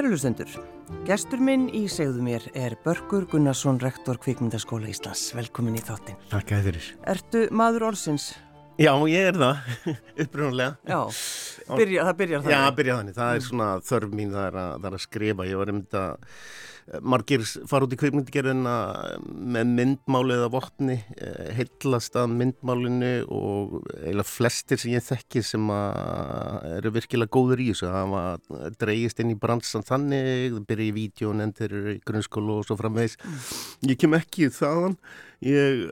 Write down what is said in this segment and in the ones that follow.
Kærulustendur, gestur minn í segðu mér er Börgur Gunnarsson, rektor Kvikmyndaskóla Íslands. Velkomin í þáttin. Takk að þeirir. Ertu maður orðsins? Já, ég er það, upprunalega. Já, byrja, það byrjar þannig. Já, byrja þannig. Það er svona þörf mín, það er að, það er að skrifa. Ég var um þetta margir fara út í kveikmyndigerðina með myndmáli eða vopni eh, heillast að myndmálinu og eiginlega flestir sem ég þekki sem eru virkilega góður í þessu það dreigist inn í bransan þannig byrja í vídjón endur í grunnskólu og svo framvegs ég kem ekki þaðan. Ég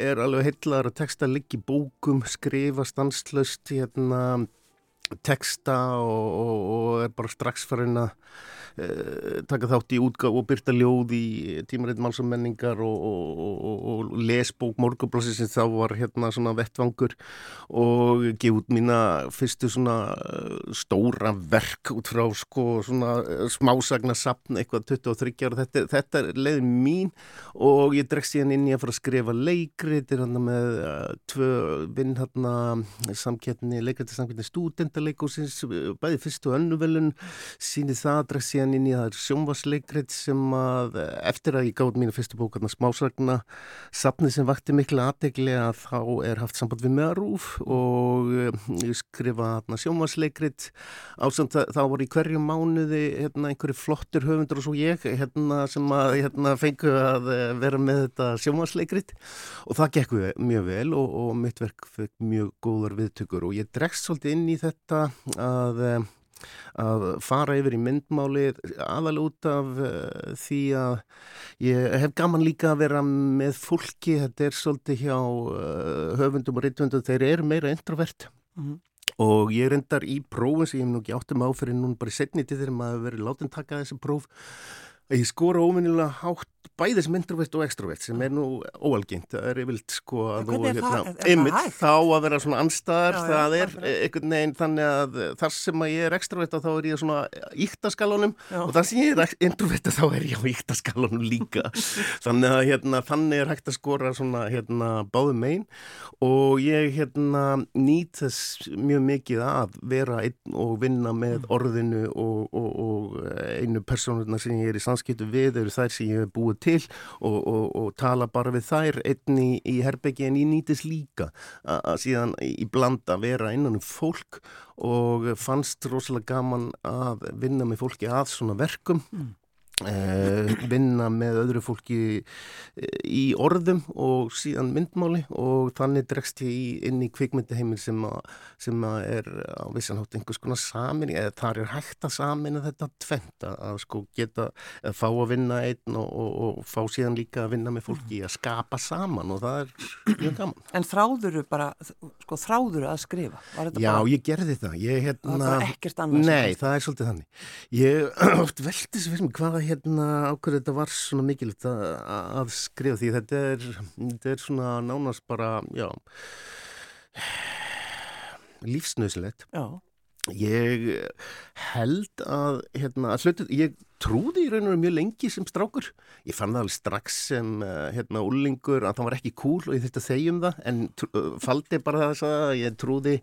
er alveg heillar að texta liggi bókum, skrifa stanslöst hérna texta og, og, og er bara strax farin að Eh, taka þátt í útgáð og byrta ljóð í tímaritt manns og og, og, og, lesbók morgublássi sem þá var hérna svona vettvangur og gefa út mína fyrstu svona eh, stóra verk út frá sko svona eh, smásagna sapn eitthvað 23 ára. Þetta, þetta er leiðin mín og ég dregst síðan inn í að fara að skrifa leikri þetta er hann með tvö vinn hérna samkettni leikrætti samkettni stúdendaleikosins bæði fyrstu önnuvelun síni það dregst síðan síðan inn í það sjónvarsleikrið sem að eftir að ég gáði mínu fyrstu bókarna smásagna sapni sem vakti miklu aðdegli að þá er haft samband við meðarúf og eh, ég skrifa sjónvarsleikrið ásand þá voru í hverju mánuði hérna, einhverju flottur höfundur og svo ég hérna, sem að hérna, fengu að eh, vera með þetta sjónvarsleikrið og það gekk mjög vel og, og mitt verk fekk mjög góðar viðtökur og ég dregst svolítið inn í þetta að eh, að fara yfir í myndmáli aðal út af uh, því að ég hef gaman líka að vera með fólki, þetta er svolítið hjá uh, höfundum og reytvöndum, þeir eru meira introvert. Mm -hmm. og ég reyndar í prófum sem ég hef nú ekki áttum áferðin núna bara í setniti þegar maður verið látin taka þessi próf Ég skora óvinnilega hátt bæði sem introvert og extrovert sem er nú óalgengt, það er yfirlt sko að nú hérna, ymmit þá að vera svona anstæðar, já, það já, er einhvern veginn þannig að þar sem að ég er extrovert þá er ég svona íktaskalunum og þar sem ég er introvert þá er ég á íktaskalunum líka. Þannig að hérna þannig er hægt að skora svona hérna báðu megin og ég hérna nýt þess mjög mikið að vera einn og vinna með mm. orðinu og, og, og einu personuna sem ég er í samskiptu við eru þær sem ég hef búið til og, og, og tala bara við þær einni í, í herbyggi en ég nýtis líka að síðan í blanda vera innan um fólk og fannst rosalega gaman að vinna með fólki að svona verkum mm. Uh, vinna með öðru fólki uh, í orðum og síðan myndmáli og þannig dregst ég inn í kvikmyndaheimin sem, sem að er á vissanhátt einhvers konar samin eða þar er hægt að samina þetta tvent að sko geta að fá að vinna einn og, og, og fá síðan líka að vinna með fólki að skapa saman og það er mjög gaman. En þráður þú bara, sko þráður að skrifa? Já, bara... ég gerði það. Ég, hérna, það var ekkert annars? Nei, það er svolítið þannig. Ég oft veldi sem fyrir mig hvaða hérna ákveður þetta var svona mikilvægt að, að skrifa því þetta er, þetta er svona nánast bara, já, lífsnauslegt. Já. Ég held að, hérna, að hlutu, ég trúði í raun og mjög lengi sem strákur. Ég fann það alveg strax sem uh, hérna úlingur að það var ekki cool og ég þurfti að þegjum það en uh, faldi bara þess að ég trúði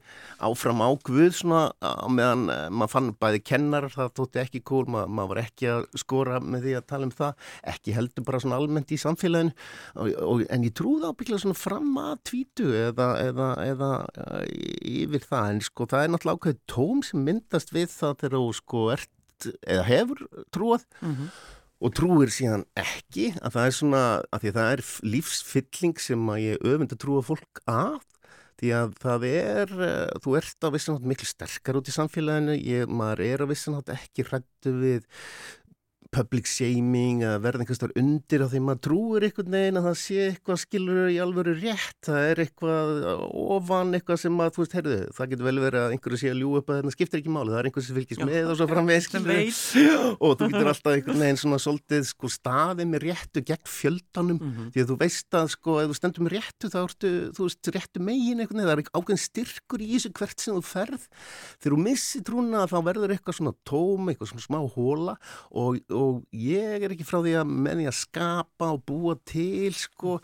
áfram á Guð svona meðan uh, maður fann bæði kennar það tótti ekki cool, Ma, maður var ekki að skora með því að tala um það, ekki heldur bara svona almennt í samfélaginu og, og, en ég trúði ábygglega svona fram að tvítu eða, eða, eða yfir það en sko það er náttúrulega ákveð tóm sem myndast við það þegar þú sko ert eða hefur trúað mm -hmm. og trúir síðan ekki að það er svona, að því að það er lífsfylling sem að ég öfund að trúa fólk að því að það er, eh, þú ert á vissanátt miklu sterkar út í samfélaginu, ég, maður er á vissanátt ekki hrættu við public shaming að verða einhvers vegar undir á því maður trúir einhvern veginn að það sé eitthvað skilur í alvöru rétt. Það er eitthvað ofan eitthvað sem að þú veist, heyrðu, það getur vel verið að einhverju sé að ljú upp að það skiptir ekki máli það er einhvers sem fylgis með og svo framveg og þú getur alltaf einhvern veginn svona svolítið sko staði með réttu gegn fjöldanum. Mm -hmm. því að þú veist að sko ef þú stendur með réttu þá ertu þú veist réttu megin eitthvað það er og, ég er ekki frá því að menni að skapa og búa til sko.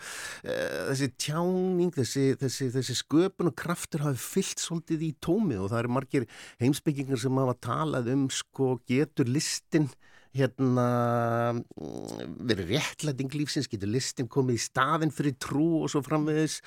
Uh, þessi tjáning, þessi, þessi, þessi sköpun og kraftur hafi fyllt svolítið í tómið og það eru margir heimsbyggingar sem hafa talað um sko getur listin hérna verið réttlæting lífsins, getur listin komið í staðin fyrir trú og svo framvegis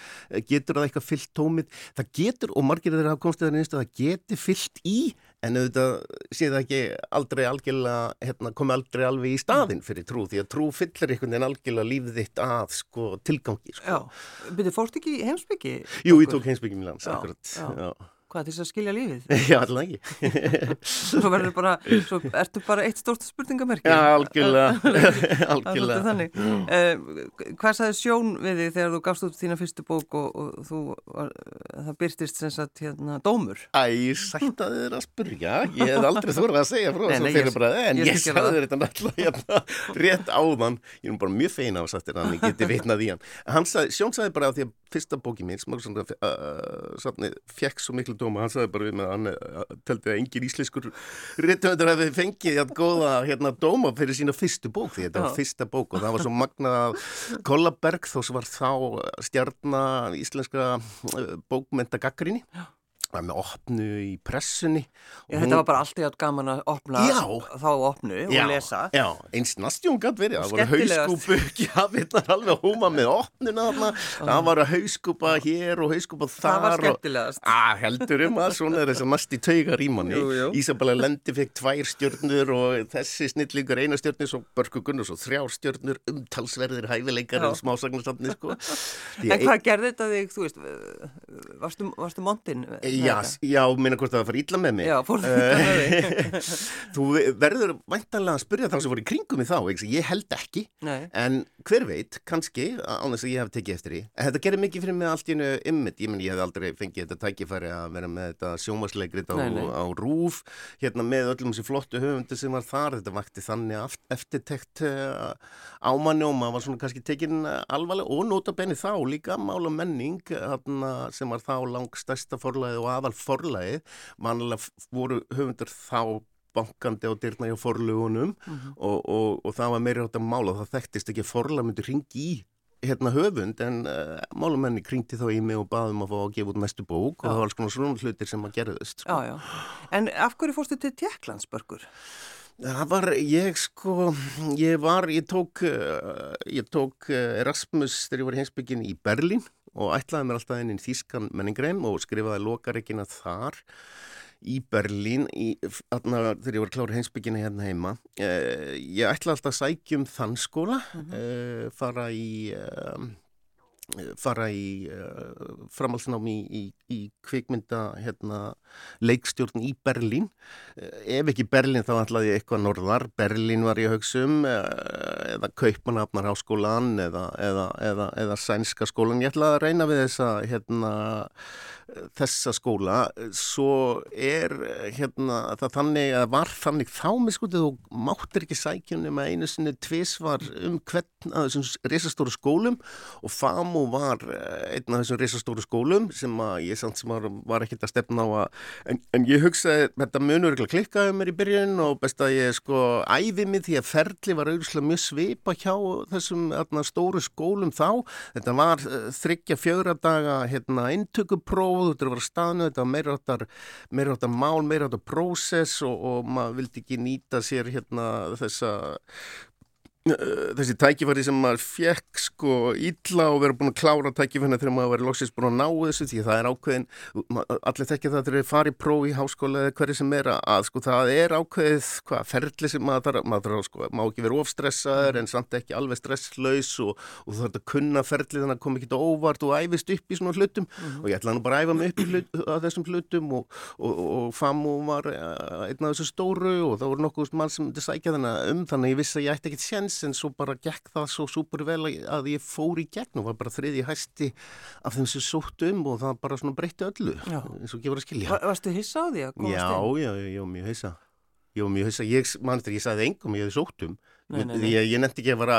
getur það eitthvað fyllt tómið það getur, og margir þeirra hafa komst eða það getur fyllt í en auðvitað sé það ekki aldrei algjörlega hérna, komið aldrei alveg í staðin fyrir trú, því að trú fyllir einhvern veginn algjörlega lífið þitt að sko, tilgangi sko. Já, byrju, fórst ekki heimsbyggi? Jú, ég tók heimsbyggi Milans, akkurat Já, já. Hvað, til þess að skilja lífið? Já, alltaf ekki. svo verður bara, svo ertu bara eitt stórt spurningamerki. Já, algjörlega. algjörlega. Þannig. Uh, hvað sagði Sjón við þig þegar þú gafst út þína fyrstu bók og, og þú, var, það byrtist sem sagt hérna dómur? Æ, sætt að þið er að spurja. Ég hef aldrei þorðið að segja frá þess að fyrir bara, en ég, ég sagði þér þetta náttúrulega hérna rétt áðan. Ég er bara mjög feina þér að hann geti vitnað í hann. hann sagði, Sjón sagði bara að því að fyrsta bóki mín, sem uh, fekk svo miklu dóma, hann sagði bara við með hann teldi að engin íslenskur réttöndar hefði fengið hérna góða hérna dóma fyrir sína fyrstu bók því þetta var fyrsta bók og það var svo magnað Kollaberg þó sem var þá stjarnar íslenska bókmenta gaggrinni með opnu í pressunni Já, þetta var bara alltaf gaman að opna já, þá opnu og já, lesa. Já, eins nastjón gætt verið það voru hauskúpu, já, vitnar alveg hóma með opnuna þarna, það var hauskúpa hér og hauskúpa þar Það var skemmtilegast. Og, að, Heldur um að svona er þess að næst í taugar í manni Ísabella Lendi fekk tvær stjörnur og þessi snillingur eina stjörnur svo Börku Gunnars og þrjár stjörnur umtalsverðir hæfileikar og smásagnarstafni sko. En hvað gerði þetta þig, þú veist varstu, varstu montin? Já, já, minna hvort það var illa með mig. Já, fór það með þig. Þú verður væntanlega að spyrja þá sem voru í kringum í þá, ég held ekki. Nei. en hver veit, kannski án þess að ég hef tekið eftir því. Þetta gerir mikið fyrir mig allt í einu ymmit. Ég menn ég hef aldrei fengið þetta tækifæri að vera með þetta sjómasleikrit á, á rúf hérna með öllum þessi flottu höfundu sem var þar, þetta vakti þannig eftirtekt uh, ámanni og maður var svona kannski tekin alvarlega og nota benni þá líka mála menning sem var þá langstæsta forlæði og aðal forlæði mannilega voru höfundur þá bankandi á dyrna hjá forlugunum mm -hmm. og, og, og það var meira átt að mála það þekktist ekki að forlag myndi ringi í hérna höfund en uh, málamenni kringti þá í mig og baðum að fá að gefa út næstu bók já. og það var alls konar svona hlutir sem að gerðist sko. já, já. En af hverju fórstu til Tjekklandsbörgur? Það var, ég sko, ég var, ég tók, uh, ég tók uh, Erasmus þegar ég var í heimsbyggin í Berlín og ætlaði mér alltaf inn í Þískan menningreim og skrifaði lokareikina þar í Berlín í, atna, þegar ég var klári heimsbyggina hérna heima eh, ég ætlaði alltaf að sækjum þann skóla mm -hmm. eh, fara í eh, fara í uh, framhalsnámi í, í, í kvikmynda hérna, leikstjórn í Berlín. Uh, ef ekki Berlín þá ætlaði ég eitthvað norðar. Berlín var ég högstum uh, eða Kaupanafnar háskólan eða, eða, eða, eða Sænska skólan ég ætlaði að reyna við þessa hérna, þessa skóla svo er hérna það þannig að var þannig þá með skutið og máttir ekki sækjunum að einu sinni tvísvar um hvern að þessum risastóru skólum og FAMU var einn af þessum risastóru skólum sem að ég samt sem var, var ekkert að stefna á að en, en ég hugsaði þetta munur ekki að klikkaði mér í byrjun og best að ég sko æði mig því að ferli var auðvitað mjög svipa hjá þessum atna, stóru skólum þá. Þetta var þryggja fjögra daga hérna intökupróf þetta var staðnu, þetta var meiráttar meiráttar mál, meiráttar prósess og, og maður vildi ekki nýta sér hérna þessa þessi tækifæri sem maður fekk sko ítla og verið búin að klára tækifæri þegar maður verið loksist búin að ná þessu því það er ákveðin, allir þekkja það þegar þeir fari próf í háskóla eða hverju sem er að sko það er ákveðið hvað ferli sem maður þarf, maður þarf sko, má ekki vera ofstressaður en samt ekki alveg stresslaus og, og þú þarf að kunna ferli þannig að koma ekki óvart og æfist upp í svona hlutum mm -hmm. og ég ætla nú bara að æfa mig upp hlut, að þessum hlutum og, og, og FAMU var einn af þessu stóru og það voru nokkuð mann sem myndi sækja þannig um þannig ég vissi að ég ætti ekkit sjens en svo bara gekk það svo súper vel að ég fór í gegn og var bara þriði hæsti af þeim sem sótt um og það bara svona breytti öllu já. eins og gefur að skilja Var, Varstu hissa á því að komast inn? Já, já, já, mjög hissa var mjög hissa, ég, mannst þegar ég sagði engum ég hefði sótt um Nei, nei, nei. Ég, ég nefndi ekki að vera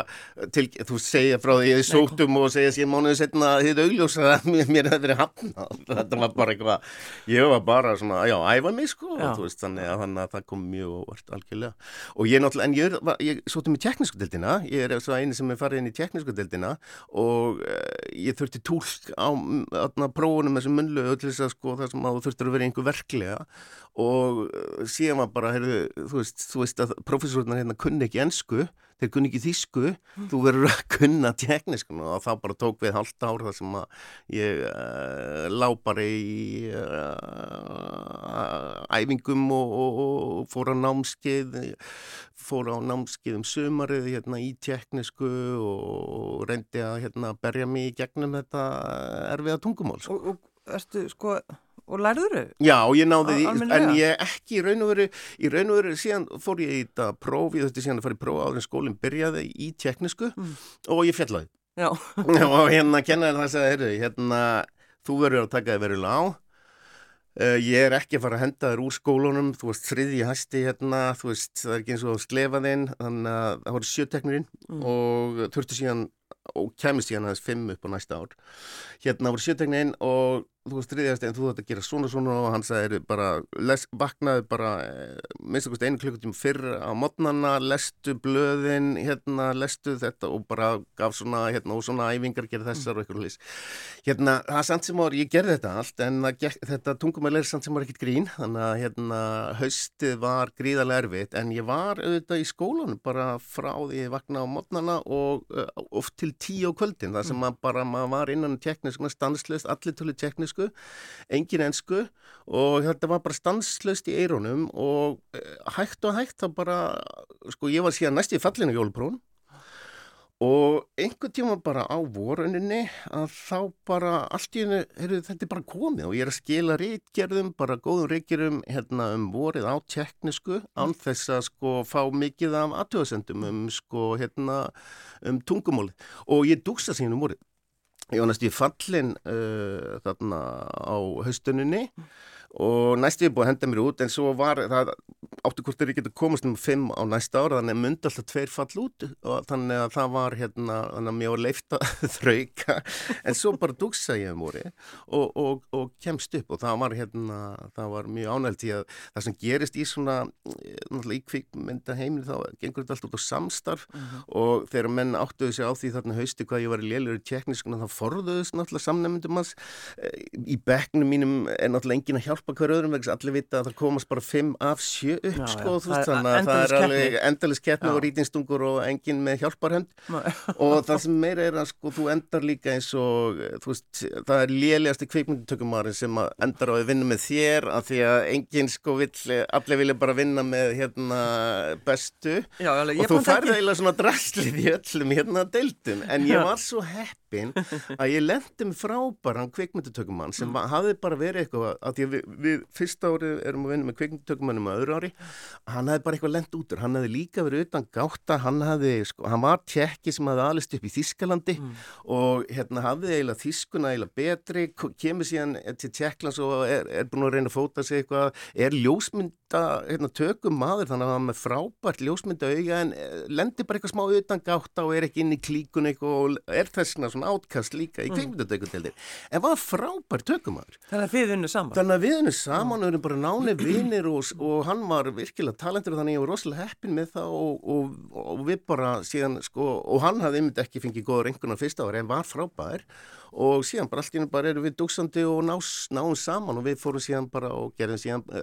til, þú segja frá því ég sóttum og segja sér mánuðið setna þið augljósa að mér hefði verið hafna þetta var bara eitthvað, ég var bara svona, já, æfa mig sko veist, þannig, að, þannig að það kom mjög óvart algjörlega. Og ég náttúrulega, en ég, ég sóttum í teknísku deildina, ég er svo eini sem er farið inn í teknísku deildina og uh, ég þurfti tólk á prófunum þessum munlu öll þess að sko það sem að þú þurftir að vera einhver verklega og uh, síðan var bara, heyrðu, þú veist, þú veist að profesorna hérna kunni ekki ennsku, þeir kunni ekki þísku, mm. þú verður að kunna teknískun og þá bara tók við halvt ár þar sem að ég uh, lá bara í uh, æfingum og, og, og fór á námskeið, fór á námskeið um sumarið hérna í teknísku og reyndi að hérna berja mig í gegnum þetta erfiða tungumál. Sko. Og, og erstu sko Og lærður þau? Já, ég náði því, en ég ekki í raun og veru, í raun og veru síðan fór ég í þetta próf, ég þurfti síðan að fara í próf áður en skólinn byrjaði í teknisku mm. og ég fjallaði. Já. og hérna kennaði það að segja, heyrðu, hérna, þú verður að taka þig verulega á, uh, ég er ekki að fara að henda þér úr skólunum, þú veist, þriði hæsti hérna, þú veist, það er ekki eins og sklefaðinn, þannig að það voru sjöteknurinn mm. og þurfti síðan og kemist síðan aðeins fimm upp á næsta ár. Hérna voru sjötekninn og þú veist, þriðjast en þú ætti að gera svona svona og hann sagði bara, les, vaknaði bara eh, minnst okkur einu klukkutíma fyrr á modnana, lestu blöðin hérna, lestu þetta og bara gaf svona, hérna, og svona æfingar gerði þessar og eitthvað hlýs. Hérna, það er samt sem ári, ég gerði þetta allt en það, þetta tungumæli er samt sem ári ekkit grín þannig að, hérna, haustið var gríðarlega erfitt en ég var auðvitað í skólanum bara frá því ég vaknaði á modnana og uh, oft til tíu á kvöldin, það sem mm. maður bara, maður var innan teknisk, íslensku, engin ennsku og þetta var bara stanslöst í eironum og eh, hægt og hægt þá bara, sko ég var síðan næst í fallinu jólprón og einhver tíma bara á voruninni að þá bara allt í hennu, þetta er bara komið og ég er að skila reykjörðum, bara góðum reykjörðum hérna um vorið á teknisku án þess að sko fá mikið af aðtöðasendum um sko hérna um tungumóli og ég dúksta síðan um vorið Ég var næst í fallin uh, þarna á haustuninni og næst ég er búið að henda mér út en svo var það áttu hvort þeir geta komast um fimm á næsta ára þannig að myndi alltaf tveir fall út og þannig að það var hérna var leifta þrauka en svo bara dugsa ég um úri og, og, og kemst upp og það var hérna það var mjög ánægt í að það sem gerist í svona náttúrulega í kvikmynda heimil þá gengur þetta alltaf út á samstarf uh mhm. -huh. og þegar menn áttuðu sig á því þarna hausti hvað ég var í lélir í teknískuna þá forðuðust náttúrulega samnefndum hans í bekknum mínum er náttúrulega engin að hjálpa hver öðrum allir vita að það komast bara 5 af 7 upp já, sko já, veist, þannig að það er alveg endalist keppni og rítinstungur og engin með hjálparhönd. Og það sem meira er að sko þú endar líka eins og veist, það er lélegasti kveikmyndutökumari sem endar á að vinna með þér af því að engin sko vill allir vilja bara vinna með hérna bestu. Já, alveg, og þú færði eiginlega svona drastlið í öllum hérna deildum. En ég var svo heppin að ég lendi með frábæran kveikmyndutökumann sem mm. hafði bara verið eitthvað að því að við, við fyrsta árið erum að vinna með kveikmyndutökumannum að öðru ári hann hefði bara eitthvað lend út hann hefði líka verið utan gáta hann, hefði, sko, hann var tjekki sem hefði alist upp í Þískalandi mm. og hérna hafði eiginlega Þískuna eiginlega betri kemur síðan til Tjekklands og er, er búin að reyna að fóta sig eitthvað er ljósmynda hérna, tökum maður þannig að hann með frábært ljósmynda auga en eh, lendir bara eitthvað smá utan gáta og er ekki inn í klíkun og er þessna svona átkast líka í mm. kveikmyndatökundeldir en var frábært tökum maður Þannig að við vinnum saman. Þannig að við vinnum saman og erum bara náni vinnir og, og hann var virkilega talentur þannig að ég var rosalega heppin með það og, og, og við bara síðan sko, og hann hafði yfir ekki fengið góða rengunar fyrsta ári en var frábær. Og síðan bara allt í hennu bara erum við dugsandi og náum saman og við fórum síðan bara og gerðum síðan uh,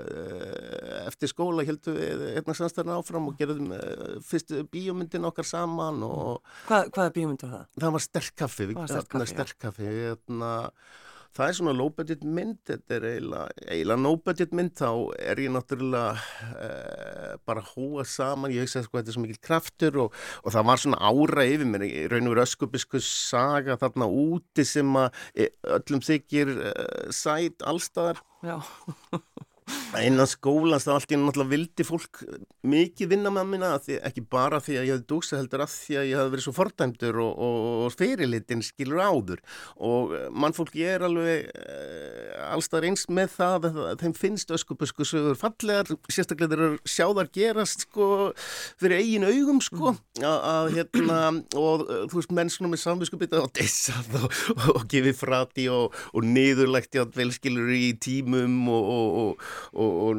eftir skóla heldum við einna samstæðan áfram og gerðum uh, fyrstu bíómyndin okkar saman og Hvað, hvaða bíómynd var það? Það var sterkkaffi, sterkkaffi, hérna það er svona low budget mynd þetta er eiginlega, no budget mynd þá er ég náttúrulega uh, bara hóa saman ég veist að sko, þetta er svo mikil kraftur og, og það var svona ára yfir mér raun og veru öskubisku saga þarna úti sem að e, öllum þykir uh, sæt allstaðar Já Einan skólans þá allt í náttúrulega vildi fólk mikið vinna með minna ekki bara því að ég hefði dúsa heldur að því að ég hefði verið svo fordæmdur og, og, og fyrirlitin skilur áður og eh, mannfólk ég er alveg e, allstað eins með það að þeim finnst öskupusku sögur fallegar, sérstaklega þeir eru sjáðar gerast sko fyrir eigin augum sko mm. að hérna og þú veist mennsnum með samviskupita og dessað og, og gefið frati og niðurlegt í að velskilur í tímum og og,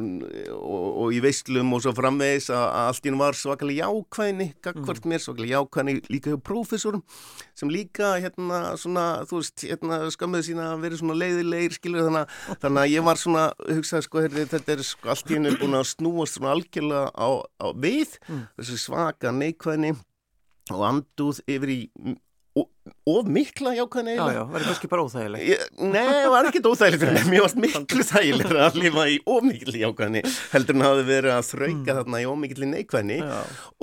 og, og í veislum og svo framvegis að, allt í hún var svakalega jákvæðni gagvart mm. mér, svakalega jákvæðni líka hjá prófessorum sem líka hérna svona, þú veist, hérna skammiði sína að vera svona leiðilegir, skilur þannig, þannig að ég var svona, hugsaði sko herri, þetta er sko allt í hennu búin að snúast svona algjörlega á, á við mm. þessi svaka neikvæðni og anduð yfir í of mikla jákvæðin eiginlega. Já, já, var það kannski bara óþægileg? Nei, það var ekkit óþægileg, mér varst miklu þægileg að lifa í of mikil jákvæðinni heldur en hafi verið að þrauka mm. þarna í of mikil neikvæðinni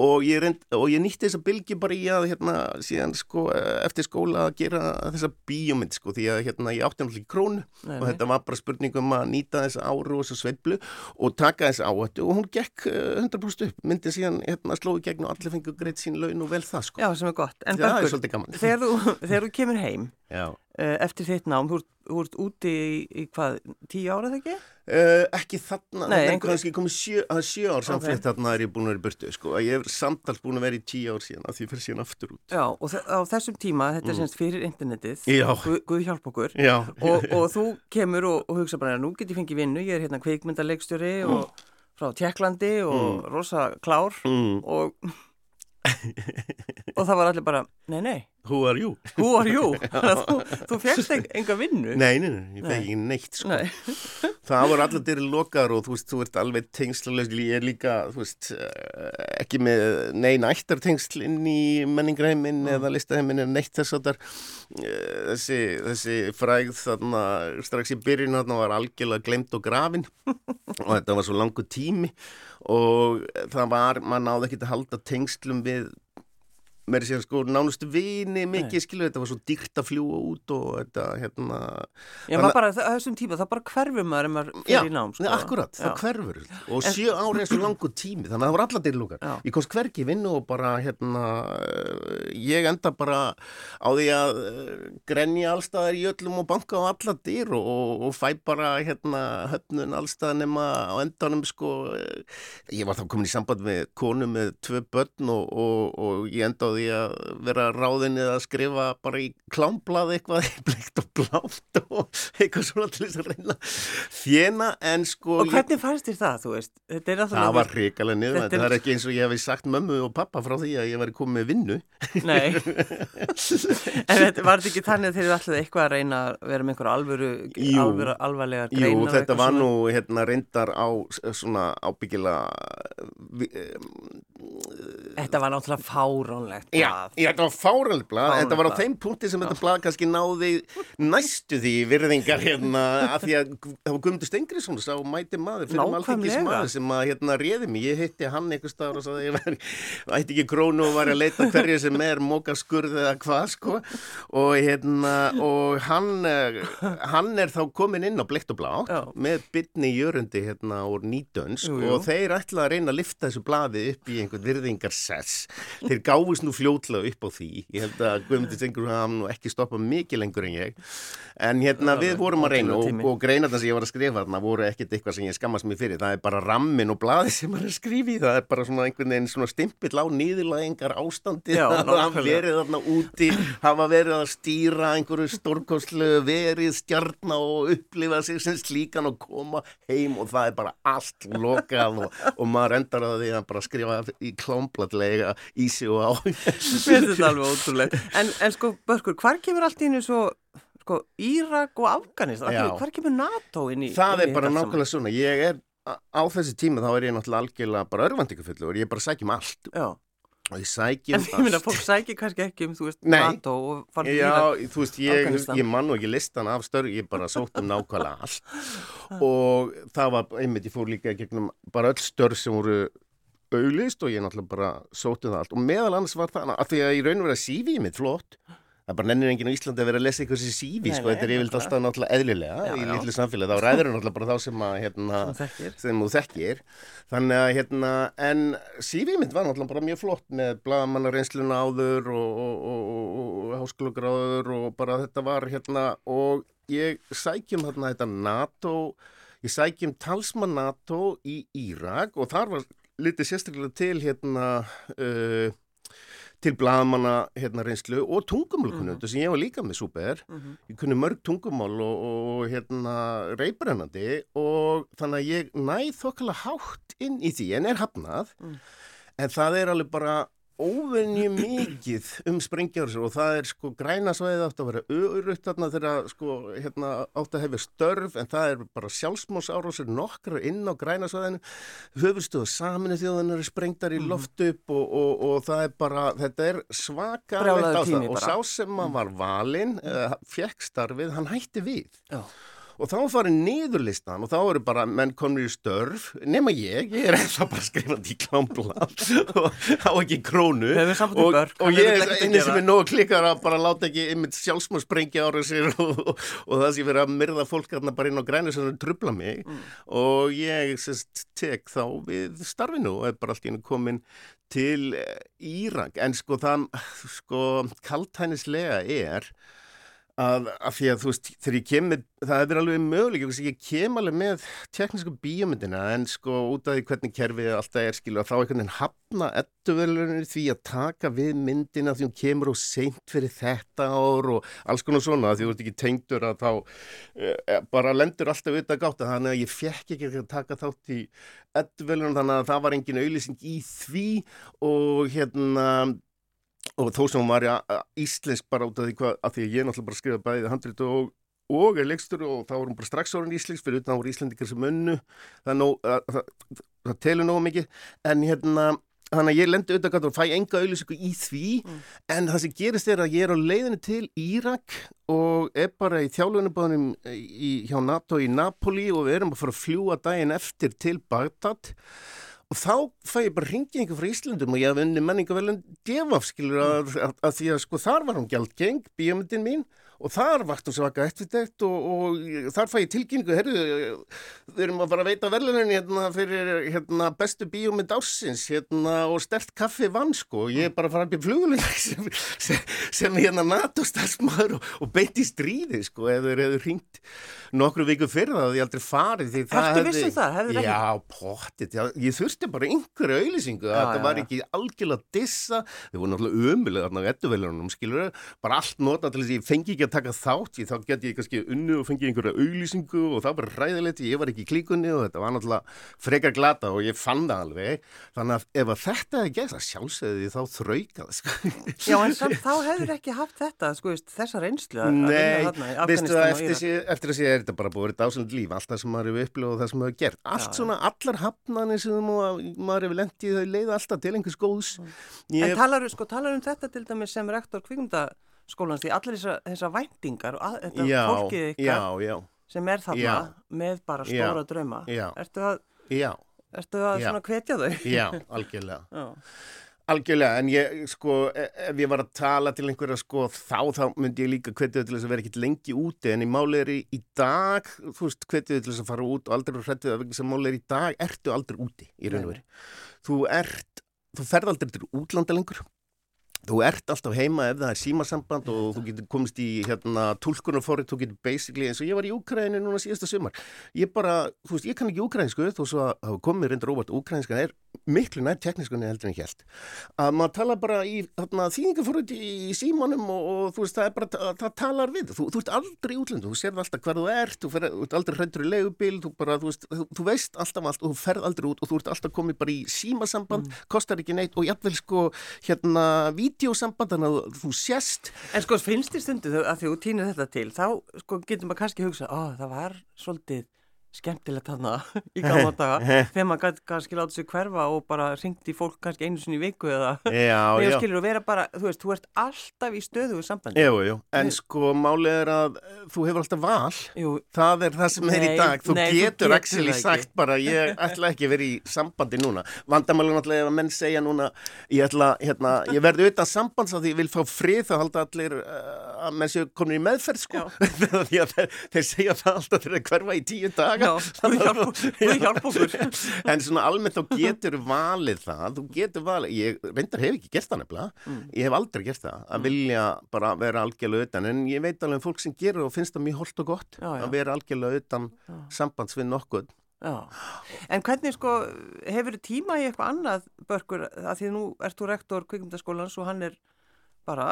og ég, reynd, og ég nýtti þessa bylgi bara í að hérna síðan sko eftir skóla að gera þessa bíómynd sko því að hérna ég átti náttúrulega krónu nei, og þetta var bara spurningum að nýta þessa áru og þessa sveiblu og taka þessa áhættu og hún gekk 100% eh, upp, myndi síðan hérna slói gegn og allir fengið Já, þú þegar þú kemur heim uh, eftir þitt nám, þú ert, þú ert úti í, í hvað, tíu ára þegar ekki? Uh, ekki þarna, Nei, en kannski komið sjö, sjö ár samflitt okay. þarna er ég búin að vera í burtu sko. ég er samtals búin að vera í tíu ár síðan að því fyrir síðan aftur út Já, og á þessum tíma, þetta er mm. semst fyrir internetið, Guð, Guð hjálp okkur og, og þú kemur og, og hugsa bara, nú get ég fengið vinnu, ég er hérna kveikmyndalegstjóri mm. og frá Tjekklandi og mm. rosa klár mm. og og það var allir bara, nei, nei Who are you? Who are you? þú, þú fegst enga vinnu Nei, nei, nei, ég feg ekki neitt sko. nei. Það voru allir dyrir lokar og þú veist, þú ert alveg tengsluleg ég er líka, þú veist eh, ekki með neina ættartengsl inn í menningræmin mm. eða listaheimin er neitt þess að eh, þessi, þessi fræð þarna strax í byrjun þarna var algjörlega glemt og grafin og þetta var svo langu tími og það var, maður náði ekki að halda tengslum við mér er síðan sko nánustu vini mikið skilur þetta var svo dýrt að fljúa út og þetta hérna Já maður bara þessum tíma það bara hverfur maður ef maður fyrir í nám sko. Já akkurat já. það hverfur og sjö ári er svo langu tími þannig að það voru alla dyrlúkar ég komst hverki vinnu og bara hérna ég enda bara á því að eh, grenja allstaðar í öllum og banka á alla dyr og, og, og fæ bara hérna höfnun allstað nema á endanum sko. Ég var þá komin í samband með konu með tvö börn og, og ég enda á því að vera ráðinni að skrifa bara í klámblað eitthvað bleikt og blátt og eitthvað svona til þess að reyna. Þjena en sko Og hvernig fannst þér það, þú veist? Það var hrikalega niður, þetta er ekki eins og ég hef sagt mömmu og pappa frá því að ég var komið með vinnu. Nei. En þetta var ekki þannig að þeir alltaf eitthvað að reyna að vera með einhverju alvöru, alvöru alvarlega greina Jú, þetta var nú hérna reyndar á svona ábyggila Þetta var náttúrulega fáránlegt blað. Já, þetta var fáránlegt blað. Þetta var á þeim punkti sem þetta blað kannski náði næstu því virðingar hérna að því að það var Guðmundur Stengriðsson sá mæti maður fyrir malþingis maður sem að hérna réði mig. Ég hitti hann einhver staður og sagði ég væri, ætti ekki krónu og var að leita hverju sem er mókaskurð eða hvað sko og hérna og hann, eh, hann er þá komin inn á Blikt og Blá já. með bytni jörundi hérna úr nýdönsk og þeir ætla að reyna að lifta þessu blaði upp í einhvern virðingarsess þeir gáðist nú fljótlega upp á því. Ég held að Guðmundur Stengur hafa nú ekki stoppað mikið lengur en ég. En hérna við vorum að reyna og, og greinarna sem ég var að skrifa þarna voru ekkert eitthvað sem ég skammast mér fyrir. Það er bara rammin og blaði sem maður er í. Það er bara svona einhvern veginn svona stimpill á nýðilagengar ástandi það hafa verið þarna úti hafa verið að stýra einhverju stórkoslu verið stjarná og upplifa sig sem slíkan og koma heim og það er bara allt lokað og, og maður endar að því að bara skrifa í klámbladlega í sig og á Þetta er alveg ótrúlega en, en sko, Börkur, hvar kemur allt í hennu svo sko, Írak og Afganistan? Hvar kemur NATO inn í Það er bara nákvæmlega svona, ég er á þessi tíma þá er ég náttúrulega algjörlega bara örvandingafullur og ég er bara að sækja um allt. Já. Og ég sækjum en ég minna, fólk sækir kannski ekki um, þú veist, Nei. NATO og já, þú veist, ég, ég mann og ekki listan af störg, ég bara sótt um nákvæmlega allt. Og það var, einmitt, ég fór líka gegnum bara öll störg sem voru auðlist og ég náttúrulega bara sóti það allt. Og meðal annars var það að því að ég raun og verið að sífi í mitt flott. Það bara nennir enginn á Íslandi að vera að lesa eitthvað sem sífi sko, þetta er yfirlega alltaf náttúrulega eðlilega já, í litlu samfélagi, þá ræður það náttúrulega bara þá sem að hérna, sem þú þekkir. Þannig að hérna en sífi mynd var náttúrulega bara mjög flott með blagamannareinsluna áður og, og, og, og háskólugráður og bara þetta var hérna og ég sækjum hérna þetta NATO ég sækjum talsmann NATO í Írak og þar var litið sérstaklega til hérna uh, til bladamanna hérna reynslu og tungumálkunnu mm -hmm. sem ég var líka með súper mm -hmm. ég kunni mörg tungumál og, og hérna reybrennandi og þannig að ég næð þokkala hátt inn í því en er hafnað mm. en það er alveg bara óvenju mikið um sprengjaður og það er sko grænasvæðið átt að vera örutt þarna þegar sko hérna átt að hefja störf en það er bara sjálfsmósárásir nokkra inn á grænasvæðinu höfustuðu saminu þjóðanar er sprengtar í mhm. loft upp og, og, og það er bara þetta er svaka og sá sem maður var valinn uh, fekk starfið, hann hætti við. Já og þá farið niðurlistan og þá eru bara menn konur í störf nema ég, ég er eða bara skrifandi í klámbla og á ekki krónu. Og, og ég er eini sem er nógu klikkar að bara láta ekki einmitt sjálfsmá sprengja ára sér og, og, og það sé verið að myrða fólk bara inn á græni sem trubla mig. Mm. og ég sest, tek þá við starfinu og er bara allt í hennu komin til Írak. En sko það sko kaltænislega er að, að því að þú veist, þegar ég kem með, það er alveg möguleik, ég kem alveg með teknísku bíomundina en sko út af því hvernig kerfið alltaf er skilu að þá einhvern veginn hafna ettuvelunir því að taka við myndina því hún kemur og seint fyrir þetta ár og alls konar svona því þú ert ekki tengdur að þá e, bara lendur alltaf auðvitað gátt að þannig að ég fekk ekki að taka þátt í ettuvelunum þannig að það var engin auðlýsing í því og hérna og þó sem hún var íslensk bara út af því hvað, af því að ég náttúrulega bara skrifa bæðið handrit og, og er leikstur og þá var hún bara strax orðin íslensk fyrir utan að var íslendikar sem önnu það, það, það, það telur nógu mikið. En hérna þannig að ég lendi auðvitað og fæ enga auðvilsingu í því. Mm. en það sem gerist er að ég er á leiðinu til Írak og er bara í þjálfunubáðunum hjá NATO í Napoli og við erum að fara að fljúa daginn eftir til Bagdad og þá fæ ég bara einhver frá Íslandum og ég hafði unni menningavelun devaf skilur að, að, að því að sko þar var hún gjaldgeng, bíomundin mín og þar hún svaka eftirtækt og, og þar fæ ég tilkynningu, herru, við erum að fara að veita verðlunin hérna fyrir hérna, bestu bíómynd ársins hérna, og stert kaffi vann sko. Og ég er bara að fara að byrja flugulinn sem, sem, sem hérna NATO stafsmaður og, og beint í stríði sko eða hefur hringt nokkru viku fyrir það og ég aldrei farið því það Hættu vissum það? Hefur já, pottit, já, ég þurfti bara einhverju auðlýsingu að það var ekki algjörlega dissa, þau voru náttúrulega ömulega þarna að að taka þátt ég, þá get ég kannski unnu og fengi einhverju auðlýsingu og það var bara ræðilegt, ég var ekki í klíkunni og þetta var náttúrulega frekar glata og ég fann það alveg, þannig að ef að þetta hefði gert, það sjálfsögði þá þraukað sko. Já, en samt þá hefur ekki haft þetta, sko, þessar einslu Nei, veistu það, eftir, eftir að sé er þetta bara búið að dásend líf allt það sem maður hefur upplifað og það sem maður hefur gert. Allt Já, svona, allar hafnanir sem maður hefur lendið þau leiða alltaf til einhvers góðs. Ég... En talar, sko, talar um þetta til dæmis sem rektor kvíkmyndaskólans því allir þessar þessa væntingar og að, þetta já, fólkið ykkar já, sem er þarna með bara stóra drauma Ertu að, ertu að svona kvetja þau? Já, algjörlega. Algjörlega, en ég, sko, e, ef ég var að tala til einhverja, sko, þá, þá myndi ég líka hvetið til þess að vera ekkit lengi úti, en í máleiri í dag, þú veist, hvetið til þess að fara út og aldrei er hrættið að vegna sem máleiri í dag, ertu aldrei úti í raun og veri. Þú ert, þú ferð aldrei til útlanda lengur, Þú ert alltaf heima ef það er símasamband og þú getur komist í hérna, tólkunarforrið, þú getur basically eins og ég var í Úkræni núna síðasta sumar. Ég bara, þú veist, ég kann ekki úkrænsku svo að hafa komið reyndar óvart úkrænska er miklu nær teknískunni heldur en helt. Að maður tala bara í þýningaforrið í, í símanum og, og þú veist, það er bara, það, talar við. Þú, þú ert aldrei í útlendu, þú serð alltaf hvað þú ert, þú, fer, þú ert aldrei hrættur í legubil, þú, þú, þú veist alltaf allt og þú ferð aldrei út og þú ert alltaf komið bara í símasamband, mm. kostar ekki neitt og jafnvel sko hérna vídeosamband þannig að þú sést En sko finnst þér stundu að því þú týnir þetta til þá sko getur maður kannski hugsa, ó það var svolítið skemmtilegt þarna í gamla daga. Þegar maður kannski láta sig hverfa og bara ringt í fólk kannski einu sinni í viku eða já, skilur og vera bara, þú veist, þú ert alltaf í stöðu sambandi. Jú, jú, en sko málið er að þú hefur alltaf val. Jú, það er það sem nei, er í dag. Þú nei, getur actually sagt bara ég ætla ekki að vera í sambandi núna. Vandamálun alltaf er að menn segja núna ég ætla, hérna, ég verði auðvitað sambands að ég vil fá frið. Þá halda allir uh, að menn séu komin í meðferð sko. Þeir, þeir segja það alltaf þegar hverfa í tíu daga við hjálpa okkur en svona almennt þá getur valið það þú getur valið, ég reyndar hef ekki gert það nefnilega, mm. ég hef aldrei gert það að mm. vilja bara vera algjörlega utan en ég veit alveg um fólk sem gerur og finnst það mjög holdt og gott já, já. að vera algjörlega utan já. sambandsvinn nokkuð Já, en hvernig sko hefur tíma í eitthvað annað börkur að því nú ert þú rektor kvikmyndaskólans og hann er bara,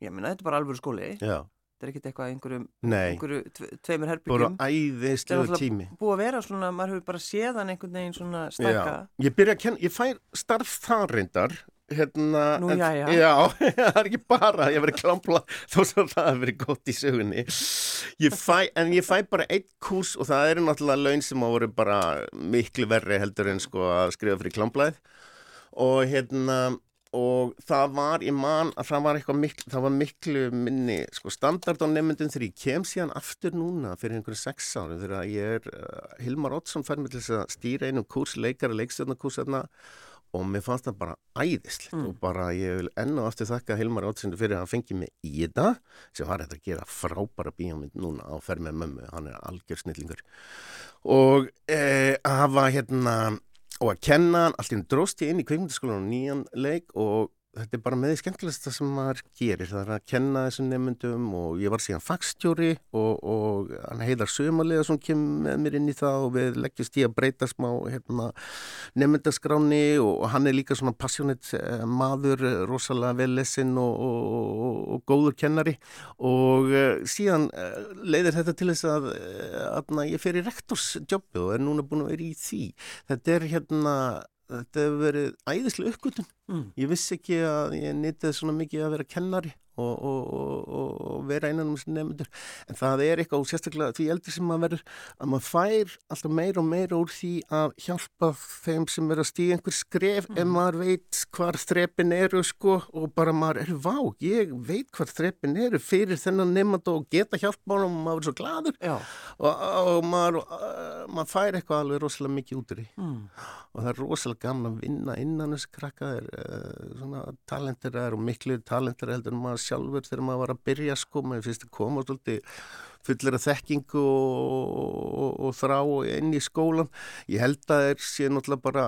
ég minna þetta er bara alvöru skóli Já þetta er ekkert eitthvað einhverjum, einhverju tveimur herbyggjum bara æðislega tími. búið að vera svona, maður hefur bara séðan einhvern veginn svona stækka. Ég ég fær starf þar reyndar hérna Nú, en, já, já. já, það er ekki bara ég verið klámpla þó sem það hefur verið gott í sögunni. Ég fæ, en ég fæ bara eitt kurs og það eru náttúrulega laun sem á voru bara miklu verri heldur en sko að skrifa fyrir klámplaðið og hérna og það var, ég man að það var eitthvað miklu, það var miklu minni sko standard á nefndum þegar ég kem síðan aftur núna fyrir einhverju sex ári þegar ég er, uh, Hilmar Oddsson fær mig til þess að stýra einum kurs, leikara leikstjórnarkurs þarna og mér fannst það bara æðislegt mm. og bara ég vil enná aftur þakka Hilmar Oddsson fyrir að hann fengi mig í þetta sem var þetta að gera frábæra bíómynd núna á ferð með mömmu, hann er algjör snillingur og eh, að hafa hérna og að kenna hann, allt í hún dróst ég inn í kveikmyndaskólan á nýjan leik og þetta er bara með því skemmtilegsta sem maður gerir það er að kenna þessum nefndum og ég var síðan fagstjóri og, og hann heiðar sömalega sem kemur með mér inn í það og við leggjast í að breyta smá hérna, nefndaskráni og hann er líka svona passionate eh, maður, rosalega vellesinn og, og, og góður kennari og uh, síðan leiðir þetta til þess að, að, að ég fer í rektorsjobbu og er núna búin að vera í því. Þetta er hérna þetta hefur verið æðislega uppgötun mm. ég vissi ekki að ég nýttið svona mikið að vera kennari og, og, og, og vera einan um þessu nefndur en það er eitthvað og sérstaklega því eldri sem maður verður að maður fær alltaf meira og meira úr því að hjálpa þeim sem verður að stíða einhver skref mm. ef maður veit hvar þreppin eru sko og bara maður er vá, ég veit hvar þreppin eru fyrir þennan nefnand og geta hjálpa honum og maður er svo gladur og maður, uh, maður fær eitthvað alveg rosalega mikið út úr því mm. og það er rosalega gaman að vinna innan þessu krakka er, uh, talentir er og miklu talentir heldur en maður sjálfur þegar maður var að byrja sko, maður finnst að koma svolítið fullir af þekkingu og, og, og þrá inn í skólan. Ég held að það er síðan náttúrulega bara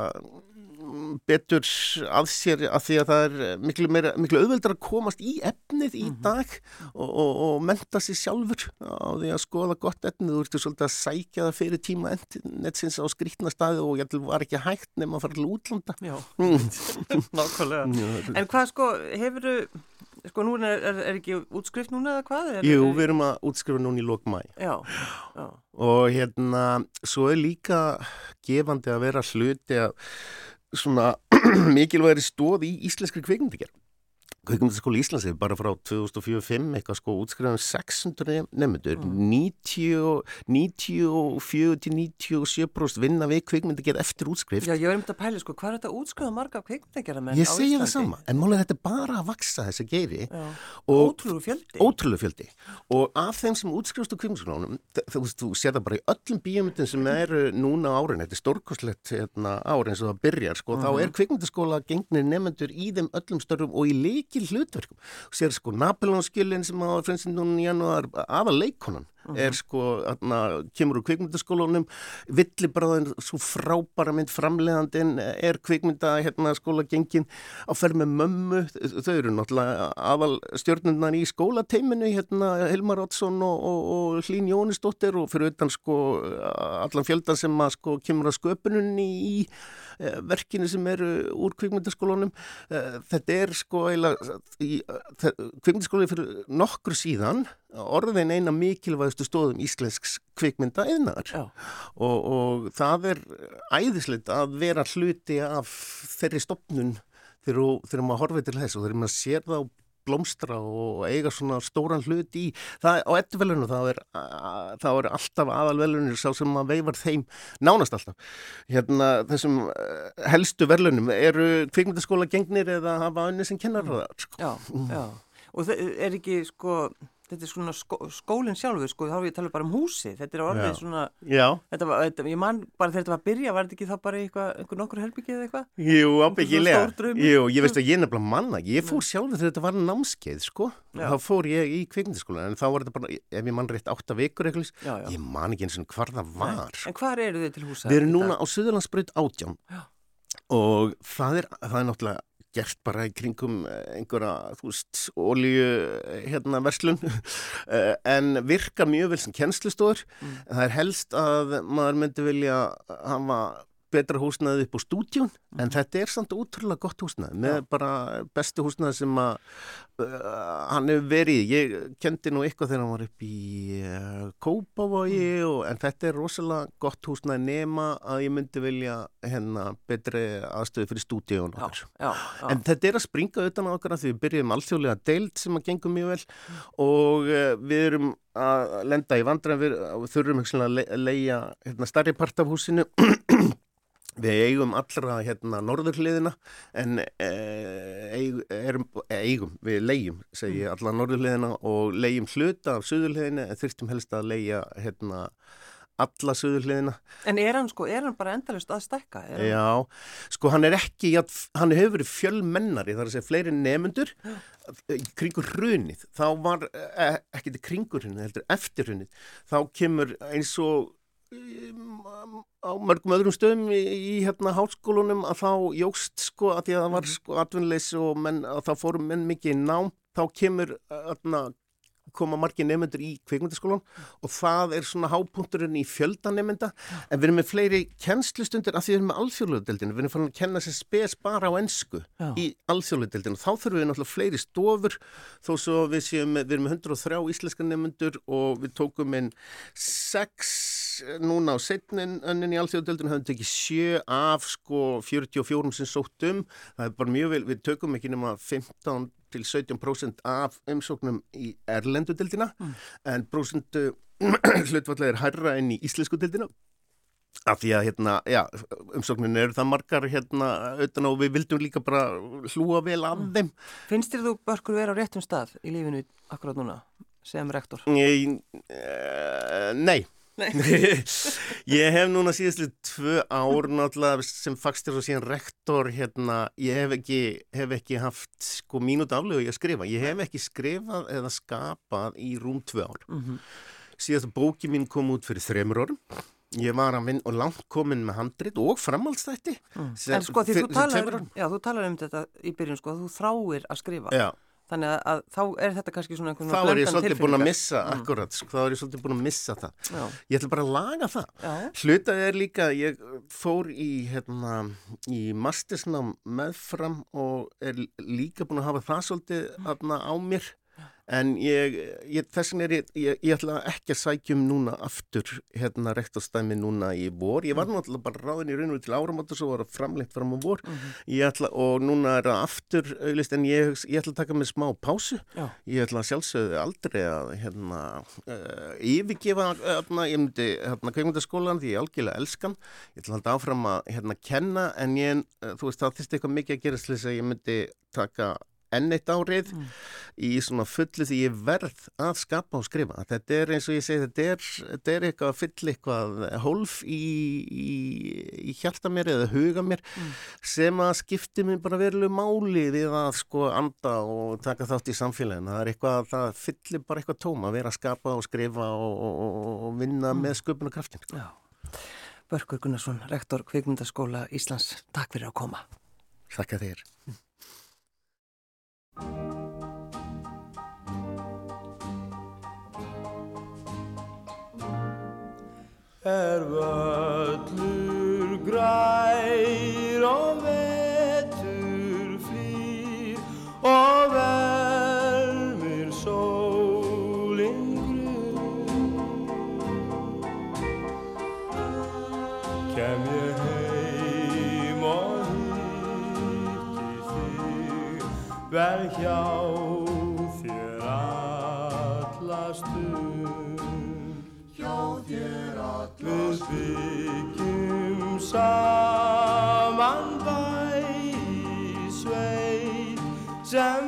betur að sér að því að það er miklu, meira, miklu auðveldar að komast í efnið í mhm. dag og, og, og menta sér sjálfur á því að skoða gott efnið. Þú ertu svolítið að sækja það fyrir tíma netsins á skrítna staði og ég var ekki hægt nefn að fara til útlanda. Já, mm. nákvæmlega. En hvað sko, hefur þú Sko nú er, er, er ekki útskrift núna eða hvað? Er, Jú, við erum að útskrifa núna í lókmæ. Já, já. Og hérna, svo er líka gefandi að vera hluti að svona mikilvægri stóð í íslenskri kveikmyndigerð. Kveikmyndaskóli Íslands er bara frá 2004-05 eitthvað sko útskrifaðum 600 nefndur, mm. 94-97% vinna við kveikmyndagerð eftir útskrift. Já, ég var um þetta að pæli sko, hvað er þetta útskrifa marga kveikmyndagerðar menn á Íslandi? Ég segja það sama, en málega þetta er bara að vaksa þess að geiri. Ótrúlega fjöldi. Ótrúlega fjöldi. Og af þeim sem útskrifast á kveikmyndaskólanum, þú, þú sér það bara í öllum bíomundin sem eru núna árin, þetta er stórkoslegt hérna, árin sem það byrjar, sko, uh -huh. Mikil hlutverkum sér sko Napoleonskjölinn sem á frensindunum í janúar aða leikonan. Er sko, þarna, kemur úr kvikmyndaskólunum villibráðin, svo frábæra mynd framleiðandin er kvikmynda hérna skólagengin á ferð með mömmu, þau eru náttúrulega aðal stjórnundar í skólateiminu hérna Hilmar Oddsson og, og, og Hlín Jónisdóttir og fyrir utan sko allan fjöldan sem að sko kemur að sköpununni í Eh, verkinu sem eru úr kvikmyndaskólunum eh, þetta er sko kvikmyndaskólunum fyrir nokkur síðan orðin eina mikilvægastu stóðum íslensks kvikmynda eðnar og, og það er æðislegt að vera hluti af þeirri stopnun þegar maður horfið til þess og þegar maður sér það á blómstra og eiga svona stóran hlut í það á ettuvelunum þá er, er alltaf aðalvelunir sá sem að veifar þeim nánast alltaf. Hérna þessum eh, helstu velunum eru kvikmyndaskóla gengnir eða hafa önni sem kennar það sko. Já, já. Og það er ekki sko þetta er svona skó, skólinn sjálfur sko, þá er ég að tala bara um húsi þetta er orðið svona þetta var, þetta, ég man bara þegar þetta var að byrja var þetta ekki þá bara eitthvað, einhver nokkur helbyggið eða eitthvað? Jú, ábyggilega, jú, ég veist að ég nefnilega manna ég fór sjálfur þegar þetta var námskeið sko, já. þá fór ég í kvikmyndaskólan en þá var þetta bara, ef ég mann rétt átta vikur eitthvað, já, já. ég man ekki eins og hvar það var. En hvar eru þið til húsa? Við erum núna á Suðurlandsbröð átján. Og það er, það er náttúrulega gert bara í kringum eh, einhverja, þú veist, ólíu eh, hérna verslun eh, en virka mjög vel sem kennslistofur mm. það er helst að maður myndi vilja hafa betra húsnaði upp á stúdjún mm. en þetta er samt útrúlega gott húsnaði með ja. bara bestu húsnaði sem að uh, hann hefur verið ég kendi nú eitthvað þegar hann var upp í uh, Kópavogi mm. en þetta er rosalega gott húsnaði nema að ég myndi vilja hennar betri aðstöðu fyrir stúdjún en þetta er að springa utan á okkar því við byrjum alþjóðlega deilt sem að gengum mjög vel mm. og uh, við erum að lenda í vandra við, þurfum að le leia hérna, starri part af húsinu Við eigum allra hérna norðurliðina en e, eigum, eigum, við leigjum segi mm. allra norðurliðina og leigjum hluta af söðurliðina en þurftum helst að leigja hérna alla söðurliðina. En er hann sko, er hann bara endalust að stekka? Já, sko hann er ekki, hann hefur verið fjölmennari, það er að segja fleiri nefnundur kringur hrunið, þá var e, ekki til kringur hrunið, heldur eftir hrunið, þá kemur eins og á mörgum öðrum stöðum í, í hérna hálskólunum að þá jógst sko að því að það var mhm. sko atvinnleysi og menn, að þá fórum menn mikið í nám þá kemur öðna koma margir nefnendur í kveikmyndaskólan og það er svona hápunkturinn í fjöldanemenda en við erum með fleiri kennslustundir að því við erum með alþjóðludeldinu, við erum fann að kenna sér spes bara á ennsku í alþjóðludeldinu þá þurfum við náttúrulega fleiri stofur þó svo við séum, við erum með 103 íslenska nefnendur og við tókum inn 6 núna á setnin önnin í alþjóðludeldinu höfum tekið 7 af sko 44 sem sóttum, það er bara mjög vel, við tökum ekki nema 15 til 17% af umsóknum í erlendudildina mm. en prosentu hlutvallega er harra enn í íslensku dildina af því að hérna, já, umsóknin eru það margar hérna auðvitað og við vildum líka bara hlúa vel af mm. þeim Finnst þér þú börkur vera á réttum stað í lífinu akkurát núna sem rektor? Nei, uh, nei ég hef núna síðastlega tvö ár náttúrulega sem fagstir og síðan rektor hérna, ég hef ekki, hef ekki haft sko mínút aflegu ég að skrifa, ég hef ekki skrifað eða skapað í rúm tvö ár mm -hmm. síðast bóki mín kom út fyrir þremur orðum Ég var að vinn og langt komin með handrit og framhaldsþætti. Mm. En sko því þú talar, já, þú talar um þetta í byrjun sko, þú þráir að skrifa. Já. Þannig að, að þá er þetta kannski svona einhvern veginn tilfinningar. Þá er ég svolítið búin að missa, mm. akkurat, sko, þá er ég svolítið búin að missa það. Já. Ég ætla bara að laga það. Já. Hlutað er líka, ég fór í, hérna, í mastersnám meðfram og er líka búin að hafa það svolítið aðna á mér En ég, ég, þessin er ég, ég, ég ætla ekki að sækjum núna aftur hérna rektorstæmi núna í vor. Ég var mm. náttúrulega bara ráðin í raun og til áramáttu og svo var það framlengt fram á vor. Mm -hmm. ætla, og núna er það aftur auðvist en ég ætla að taka mig smá pásu. Já. Ég ætla að sjálfsögðu aldrei að hérna uh, yfirgefa hérna, ég myndi hérna kveikmyndaskólan því ég algjörlega elskan. Ég ætla að halda áfram að hérna kenna en ég, uh, þú veist það þýrst eitthvað mikið að gera sless að ég myndi taka enn eitt árið mm. í svona fullu því ég verð að skapa og skrifa. Þetta er eins og ég segi, þetta er, þetta er eitthvað að fylla eitthvað hólf í, í, í hjarta mér eða huga mér mm. sem að skipti mér bara verulegu máli við að sko anda og taka þátt í samfélaginu. Það er eitthvað, það fyllir bara eitthvað tóma að vera að skapa og skrifa og, og, og vinna mm. með sköpunarkraftin. Já. Börgur Gunnarsson, rektor Kvikmyndaskóla Íslands, takk fyrir að koma. Takk að þér. Er völlur grær og vetur flýr og vermir sólinn grunn Kem ég heim og hitti þig vel hjá saman bæ í sveit sem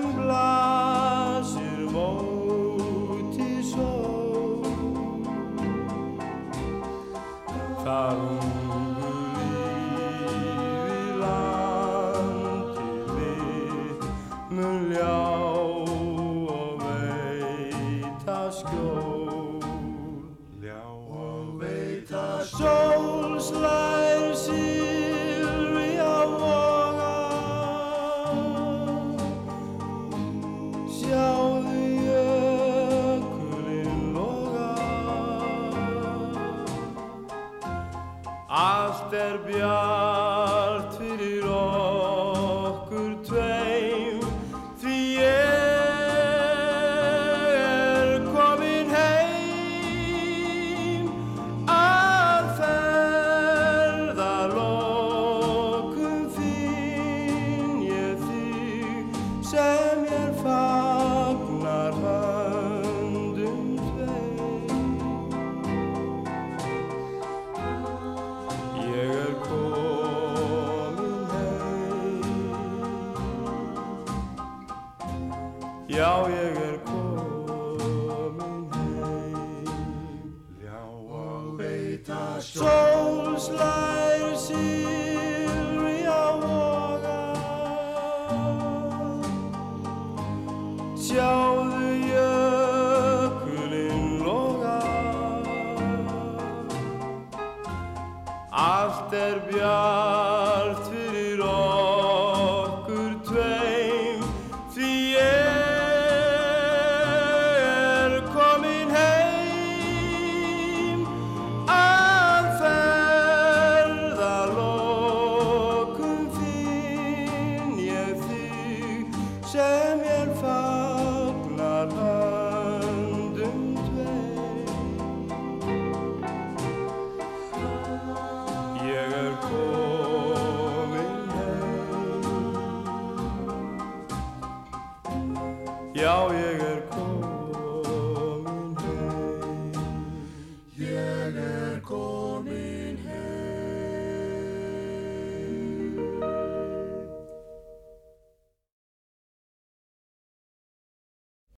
Sólslæðir síri á voga Sjáðu jökulinn loga. Allt er byggt